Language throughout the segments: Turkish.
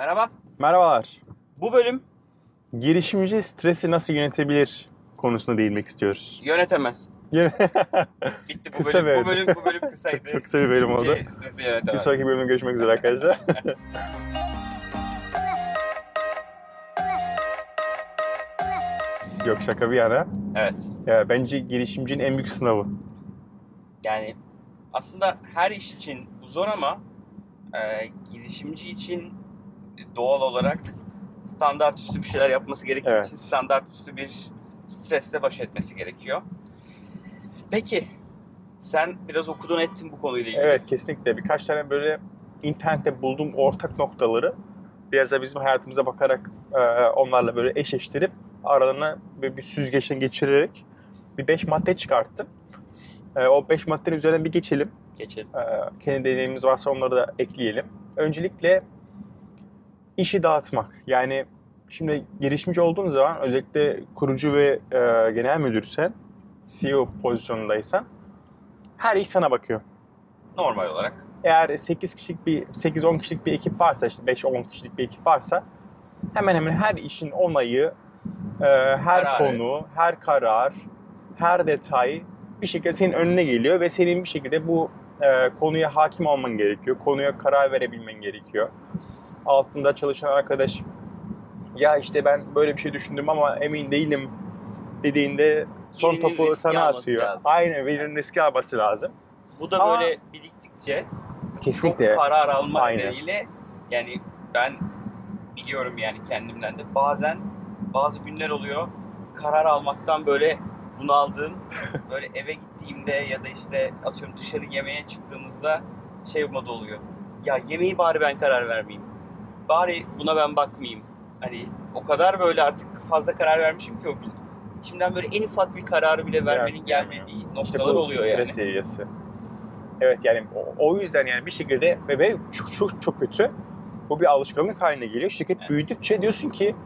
Merhaba. Merhabalar. Bu bölüm Girişimci stresi nasıl yönetebilir konusuna değinmek istiyoruz. yönetemez. Bitti bu Kısa bölüm. bir Bu bölüm bu bölüm kısaydı. Çok- çok kısa bir bölüm oldu. Stresi bir yönetemez. sonraki bölümde görüşmek üzere arkadaşlar. Yok şaka bir yana. Evet. Ya, bence girişimcinin en büyük sınavı. Yani aslında her iş için bu zor ama e, girişimci için doğal olarak standart üstü bir şeyler yapması gerektiği Evet. için standart üstü bir stresle baş etmesi gerekiyor. Peki sen biraz okudun ettin bu konuyla ilgili. Evet kesinlikle. Birkaç tane böyle internette bulduğum ortak noktaları biraz da bizim hayatımıza bakarak e, onlarla böyle eşleştirip aralarına böyle bir süzgeçten geçirerek bir beş madde çıkarttım. E, o beş maddenin üzerinden bir geçelim. Geçelim. E, kendi deneyimimiz varsa onları da ekleyelim. Öncelikle işi dağıtmak. Yani şimdi girişimci olduğun zaman özellikle kurucu ve e, genel müdürsen, CEO pozisyonundaysan her iş sana bakıyor. Normal olarak. Eğer 8 kişilik bir 8-10 kişilik bir ekip varsa işte 5-10 kişilik bir ekip varsa hemen hemen her işin onayı, e, her Kararı. konu, her karar, her detay bir şekilde senin önüne geliyor ve senin bir şekilde bu e, konuya hakim olman gerekiyor. Konuya karar verebilmen gerekiyor. Altında çalışan arkadaş ya işte ben böyle bir şey düşündüm ama emin değilim dediğinde son Birinin topu sana atıyor. lazım. Aynen birinin riski alması lazım. Bu da Ama- böyle biriktikçe Kesinlikle. çok karar alma Aynen. nedeniyle yani ben biliyorum yani kendimden de bazen bazı günler oluyor karar almaktan böyle bunaldığım böyle eve gittiğimde ya da işte atıyorum dışarı yemeğe çıktığımızda şey modu oluyor. Ya yemeği bari ben karar vermeyeyim. Bari buna ben bakmayayım. Hani o kadar böyle artık fazla karar vermişim ki o gün. İçimden böyle en ufak bir kararı bile vermenin gelmediği İşte noktalar bu oluyor stres yani. seviyesi. Evet yani o, o yüzden yani bir şekilde ve, ve çok, çok çok kötü. Bu bir alışkanlık haline geliyor. Şirket Evet. büyüdükçe diyorsun ki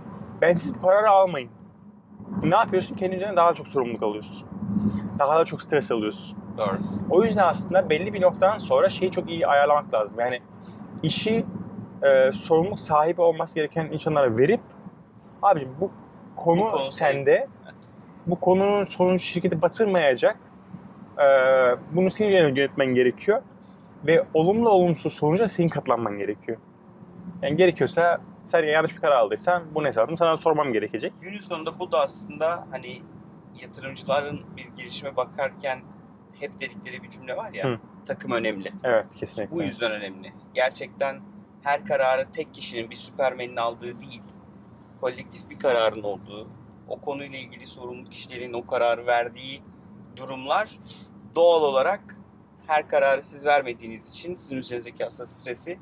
ben siz bu kararı almayın. Ne yapıyorsun? Kendi üzerine daha çok sorumluluk alıyorsun. Daha da çok stres alıyorsun. Doğru. O yüzden aslında belli bir noktadan sonra şeyi çok iyi ayarlamak lazım. Yani işi e, sorumluluk sahibi olması gereken insanlara verip abicim bu konu, Bu konu sende. Evet. Bu konunun sonucu şirketi batırmayacak. E, bunu senin yönetmen gerekiyor. Ve olumlu olumsuz sonuca senin katlanman gerekiyor. Yani gerekiyorsa sen yanlış bir karar aldıysan bunun hesabını sana sormam gerekecek. Günün sonunda bu da aslında hani yatırımcıların bir girişime bakarken hep dedikleri bir cümle var ya. Hı. Takım önemli. Evet kesinlikle. Bu yüzden önemli. Gerçekten her kararı tek kişinin bir süpermenin aldığı değil. Kolektif bir kararın olduğu, o konuyla ilgili sorumlu kişilerin o kararı verdiği durumlar doğal olarak her kararı siz vermediğiniz için sizin üzerinizdeki aslında stresi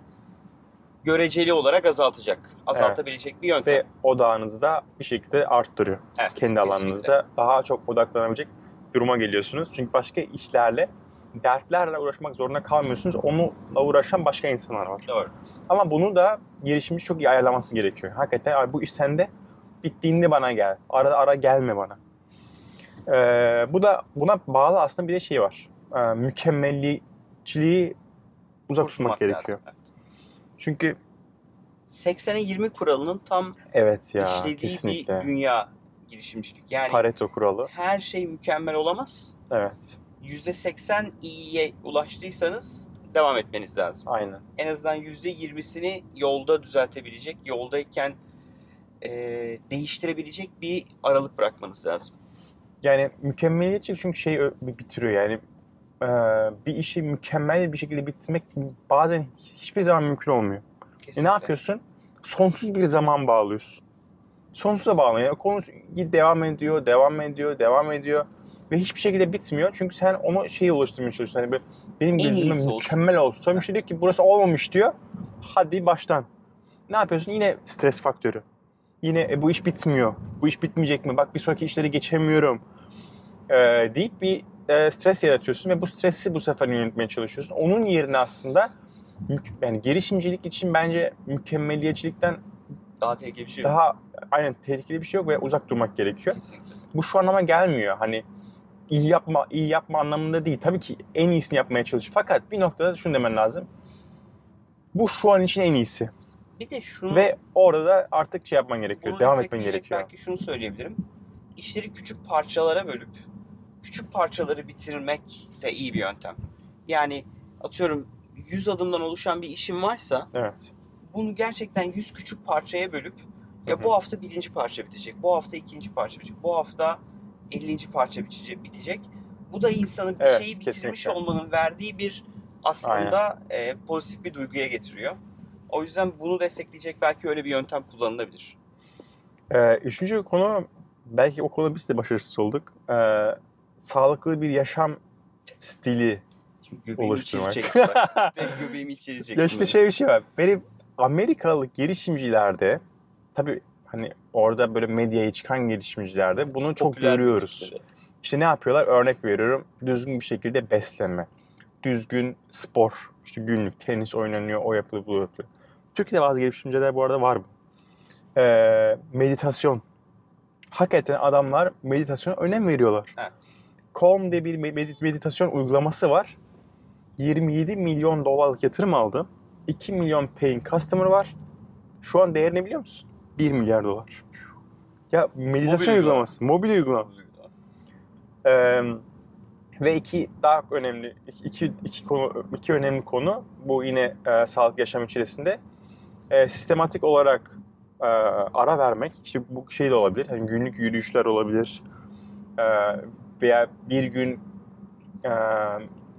göreceli olarak azaltacak. Azaltabilecek bir yöntem. Ve odağınızı da bir şekilde arttırıyor. Evet, kendi kesinlikle. alanınızda daha çok odaklanabilecek duruma geliyorsunuz. Çünkü başka işlerle, dertlerle uğraşmak zorunda kalmıyorsunuz. Onunla uğraşan başka insanlar var. Doğru. Ama bunu da girişimci çok iyi ayarlaması gerekiyor. Hakikaten "Abi bu iş sende, bittiğinde bana gel. Ara ara gelme bana. Ee, bu da buna bağlı aslında bir de şey var. Ee, mükemmelliyetçiliği uzak tutmak Kurtulmak gerekiyor. lazım. Çünkü 80'e 20 kuralının tam evet ya işlediği kesinlikle. bir dünya girişimcilik. Yani Pareto kuralı. her şey mükemmel olamaz. Evet. %80 iyiye ulaştıysanız devam etmeniz lazım. Aynen. En azından %20'sini yolda düzeltebilecek, yoldayken e, değiştirebilecek bir aralık bırakmanız lazım. Yani mükemmeliyetçi çünkü şeyi ö- bitiriyor yani e, bir işi mükemmel bir şekilde bitirmek bazen hiçbir zaman mümkün olmuyor. E Kesinlikle. ne yapıyorsun? Sonsuz bir zaman bağlıyorsun. Sonsuza bağlıyor. Yani konu devam ediyor, devam ediyor, devam ediyor ve hiçbir şekilde bitmiyor. Çünkü sen onu şeye ulaştırmaya çalışıyorsun. Hani böyle benim olsun. mükemmel olsun. Sonra müşteri diyor ki burası olmamış diyor. Hadi baştan. Ne yapıyorsun? Yine stres faktörü. Yine e, bu iş bitmiyor. Bu iş bitmeyecek mi? Bak bir sonraki işleri geçemiyorum. Ee, deyip bir e, stres yaratıyorsun ve bu stresi bu sefer yönetmeye çalışıyorsun. Onun yerine aslında yani girişimcilik için bence mükemmeliyetçilikten Daha tehlikeli bir şey yok. daha aynen tehlikeli bir şey yok ve uzak durmak gerekiyor. Kesinlikle. Bu şu anlama gelmiyor. Hani iyi yapma iyi yapma anlamında değil. Tabii ki en iyisini yapmaya çalış. Fakat bir noktada şunu demen lazım. Bu şu an için en iyisi. Bir de şunu Ve orada da artık şey yapman gerekiyor. devam etmen destekleyecek gerekiyor. Belki şunu söyleyebilirim. İşleri küçük parçalara bölüp küçük parçaları bitirmek de iyi bir yöntem. Yani atıyorum 100 adımdan oluşan bir işim varsa Evet. bunu gerçekten 100 küçük parçaya bölüp ya Hı hı. bu hafta birinci parça bitecek, bu hafta ikinci parça bitecek, bu hafta 50. parça bitecek. bitecek. Bu da insanı bir Evet, şeyi bitirmiş kesinlikle. olmanın verdiği bir aslında e, pozitif bir duyguya getiriyor. O yüzden bunu destekleyecek belki öyle bir yöntem kullanılabilir. Ee, üçüncü konu belki o konuda biz de başarısız olduk. Ee, sağlıklı bir yaşam stili içeri oluşturmak. içeri çektim. ya işte şey bir şey var. Benim Amerikalı girişimcilerde tabii hani orada böyle medyaya çıkan girişimcilerde bunu çok Popüler görüyoruz. böyle. İşte ne yapıyorlar? Örnek veriyorum. Düzgün bir şekilde beslenme. Düzgün spor. İşte günlük tenis oynanıyor, o yapılıyor, bu yapılıyor. Türkiye'de bazı girişimciler bu arada var mı? Ee, meditasyon. Hakikaten adamlar meditasyona önem veriyorlar. Evet. Calm diye bir med- meditasyon uygulaması var. 27 milyon dolarlık yatırım aldı. 2 milyon paying customer var. Şu an değerini biliyor musun? 1 milyar dolar. Ya meditasyon uygulama. uygulaması, mobil uygulama. Ee, ve iki daha önemli iki, iki, iki konu iki önemli konu bu yine e, sağlık yaşam içerisinde E, sistematik olarak e, ara vermek işte bu şey de olabilir hani günlük yürüyüşler olabilir E, veya bir gün e,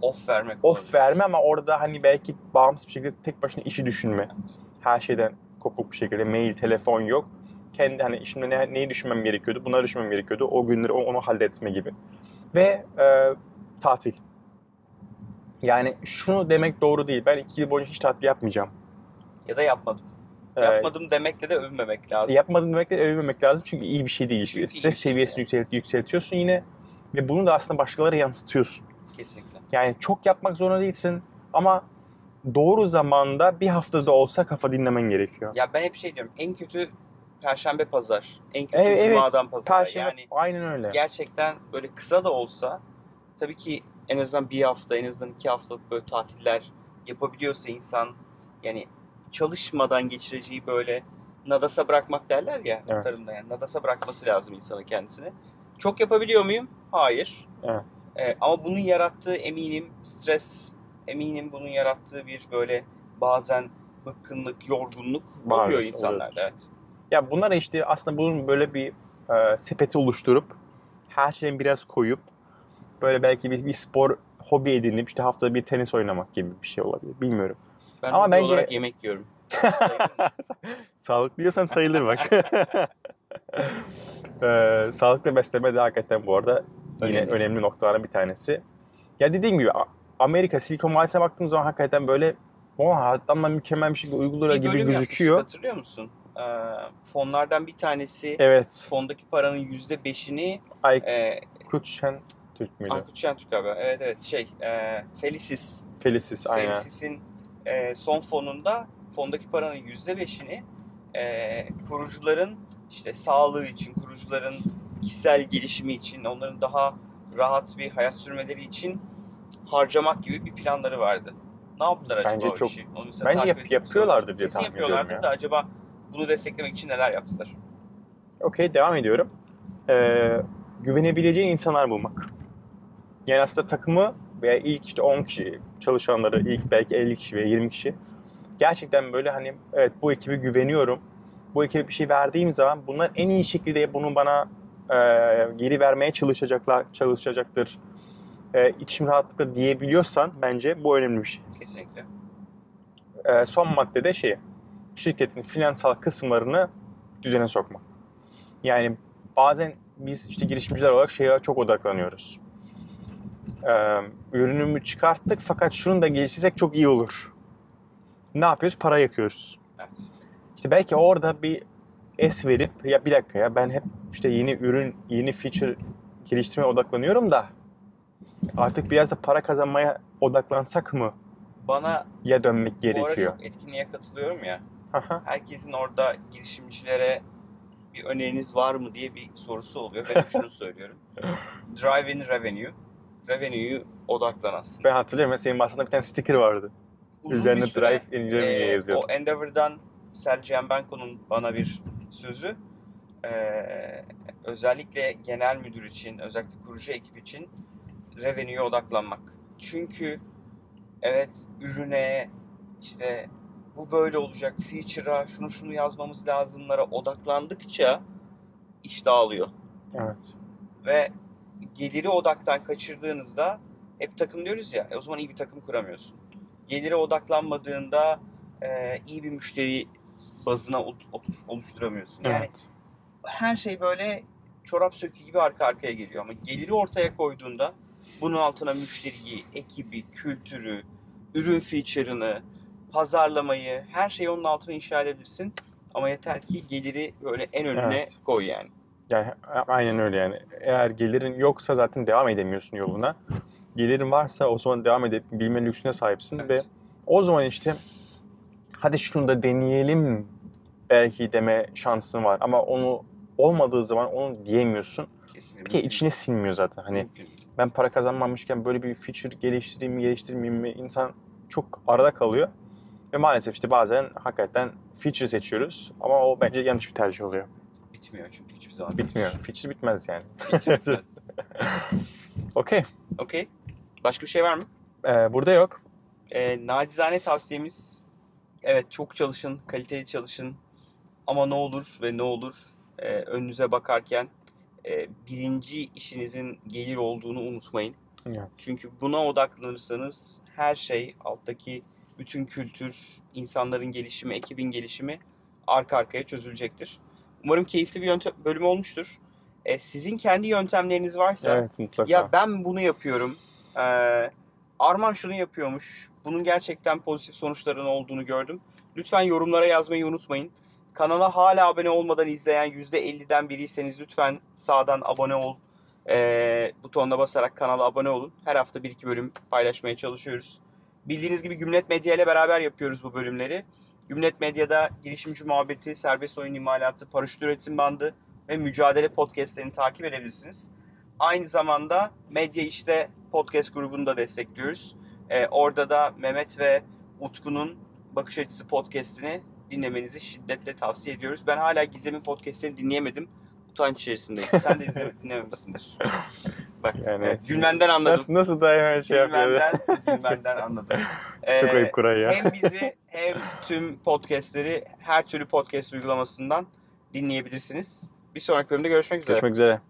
Off vermek. off olabilir. verme ama orada hani belki bağımsız bir şekilde tek başına işi düşünme her şeyden kopuk bir şekilde mail telefon yok kendi hani şimdi ne, neyi düşünmem gerekiyordu bunları düşünmem gerekiyordu o günleri onu halletme gibi ve e, tatil. Yani şunu demek doğru değil. Ben iki yıl boyunca hiç tatil yapmayacağım. Ya da yapmadım. Yapmadım demekle de övünmemek lazım. yapmadım demekle övünmemek lazım çünkü iyi bir şey değil. Çünkü Stres şey seviyesini yükselt, yükseltiyorsun yine ve bunu da aslında başkalarına yansıtıyorsun. Kesinlikle. Yani çok yapmak zorunda değilsin ama doğru zamanda bir haftada olsa kafa dinlemen gerekiyor. Ya ben hep şey diyorum. En kötü Perşembe pazar. En kötü Evet, evet. Cuma'dan pazara. Perşembe Yani aynen öyle. gerçekten böyle kısa da olsa tabii ki en azından bir hafta, en azından iki haftalık böyle tatiller yapabiliyorsa insan yani çalışmadan geçireceği böyle nadasa bırakmak derler ya Evet. tarımda yani nadasa bırakması lazım insanın kendisini. Çok yapabiliyor muyum? Hayır. Evet. Ee, ama bunun yarattığı eminim stres, eminim bunun yarattığı bir böyle bazen bıkkınlık, yorgunluk Vardır, oluyor insanlarda. Evet. Ya bunlar işte aslında bunun böyle bir e, sepeti oluşturup her şeyden biraz koyup böyle belki bir, bir spor hobi edinip işte haftada bir tenis oynamak gibi bir şey olabilir. Bilmiyorum. Ben Ama bence- olarak yemek yiyorum. Sağlıklı diyorsan sayılır bak. e, sağlıklı beslenme de hakikaten bu arada yine Önemli. önemli noktalardan bir tanesi. Ya dediğim gibi Amerika Silikon Vadisi'ne baktığım zaman hakikaten böyle o adamlar mükemmel bir şekilde uyguluyor Bir gibi gözüküyor. yapmıştık, Hatırlıyor musun? Ee, fonlardan bir tanesi Evet. fondaki paranın yüzde beşini Ay e, Türk müydü? Aykut Şentürk galiba. Evet evet şey e, Felicis. Felicis aynen. Felicis'in e, son fonunda fondaki paranın yüzde beşini e, kurucuların işte sağlığı için, kurucuların kişisel gelişimi için, onların daha rahat bir hayat sürmeleri için harcamak gibi bir planları vardı. Ne yaptılar acaba Bence o çok- işi? Onu bence yap- yapıyorlardır diye tahmin ediyorum yapıyorlardır ya. da acaba bunu desteklemek için neler yaptılar? Okey devam ediyorum. Ee, güvenebileceğin insanlar bulmak. Yani aslında takımı veya ilk işte 10 kişi çalışanları, ilk belki 50 kişi veya 20 kişi gerçekten böyle hani evet bu ekibe güveniyorum. Bu ekibe bir şey verdiğim zaman bunlar en iyi şekilde bunu bana e, geri vermeye çalışacaklar, çalışacaktır. E, içim rahatlıkla diyebiliyorsan bence bu önemli bir şey. Kesinlikle. E, son maddede şey, şirketin finansal kısımlarını düzene sokmak. Yani bazen biz işte girişimciler olarak şeye çok odaklanıyoruz. E, ürünümü çıkarttık fakat şunu da geliştirsek çok iyi olur. Ne yapıyoruz? Para yakıyoruz. Evet. İşte belki orada bir es verip ya bir dakika ya ben hep işte yeni ürün, yeni feature geliştirmeye odaklanıyorum da artık biraz da para kazanmaya odaklansak mı Bana ya dönmek bu ara gerekiyor. çok etkinliğe katılıyorum ya. Herkesin orada girişimcilere bir öneriniz var mı diye bir sorusu oluyor. Ben şunu söylüyorum. Drive in revenue. Revenue'yu odaklan aslında. ben hatırlıyorum senin bahsettiğinde bir tane sticker vardı. Uzun Üzerine bir süre, drive in revenue e, yazıyordu. O Endeavor'dan Selcihan Benko'nun bana bir sözü. Ee, özellikle genel müdür için, özellikle kurucu ekip için revenue'ye odaklanmak. Çünkü evet ürüne işte bu böyle olacak, feature'a, şunu şunu yazmamız lazımlara odaklandıkça iş dağılıyor. Evet. Ve geliri odaktan kaçırdığınızda hep takım diyoruz ya, e o zaman iyi bir takım kuramıyorsun. Gelire odaklanmadığında e, iyi bir müşteri bazına oluşturamıyorsun. Yani evet. her şey böyle çorap sökü gibi arka arkaya geliyor ama geliri ortaya koyduğunda bunun altına müşteriyi, ekibi, kültürü, ürün feature'ını, pazarlamayı, her şeyi onun altına inşa edebilirsin. Ama yeter ki geliri böyle en önüne Evet. koy yani. Yani aynen öyle yani. Eğer gelirin yoksa zaten devam edemiyorsun yoluna. Gelirin varsa o zaman devam edebilme lüksüne sahipsin Evet. ve o zaman işte hadi şunu da deneyelim belki deme şansın var ama onu olmadığı zaman onu diyemiyorsun. Kesinlikle. Bir kere içine sinmiyor zaten. Hani Mümkün. Ben para kazanmamışken böyle bir feature geliştireyim mi geliştirmeyeyim mi insan çok arada kalıyor. Ve maalesef işte bazen hakikaten feature seçiyoruz ama o bence yanlış bir tercih oluyor. Bitmiyor çünkü hiçbir zaman. Bitmiyor. Feature bitmez yani. Feature bitmez. Okey. Okey. Başka bir şey var mı? Ee, burada yok. Ee, nacizane tavsiyemiz evet çok çalışın, kaliteli çalışın ama ne olur ve ne olur e, önünüze bakarken e, birinci işinizin gelir olduğunu unutmayın. Evet. Çünkü buna odaklanırsanız her şey alttaki bütün kültür, insanların gelişimi, ekibin gelişimi arka arkaya çözülecektir. Umarım keyifli bir yöntem, bölüm olmuştur. E, sizin kendi yöntemleriniz varsa Evet mutlaka. ya ben bunu yapıyorum. Ee, Arman şunu yapıyormuş. Bunun gerçekten pozitif sonuçlarının olduğunu gördüm. Lütfen yorumlara yazmayı unutmayın. Kanala hala abone olmadan izleyen %50'den biriyseniz lütfen sağdan abone ol ee, butonuna basarak kanala abone olun. Her hafta bir iki bölüm paylaşmaya çalışıyoruz. Bildiğiniz gibi Gümlet Medya ile beraber yapıyoruz bu bölümleri. Gümlet Medya'da girişimci muhabbeti, serbest oyun imalatı, paraşüt üretim bandı ve mücadele podcastlerini takip edebilirsiniz. Aynı zamanda Medya İşte podcast grubunu da destekliyoruz. Ee, orada da Mehmet ve Utku'nun Bakış Açısı podcastini dinlemenizi şiddetle tavsiye ediyoruz. Ben hala Gizem'in podcastini dinleyemedim. Utanç içerisindeyim. Sen de izle, dinlememişsindir. Bak, Yani- evet, gülmenden anladım. Nasıl, nasıl da hemen şey yapıyor? Gülmenden, anladım. Çok Ee, ayıp Kuray ya. hem bizi hem tüm podcastleri her türlü podcast uygulamasından dinleyebilirsiniz. Bir sonraki bölümde görüşmek üzere. Görüşmek üzere.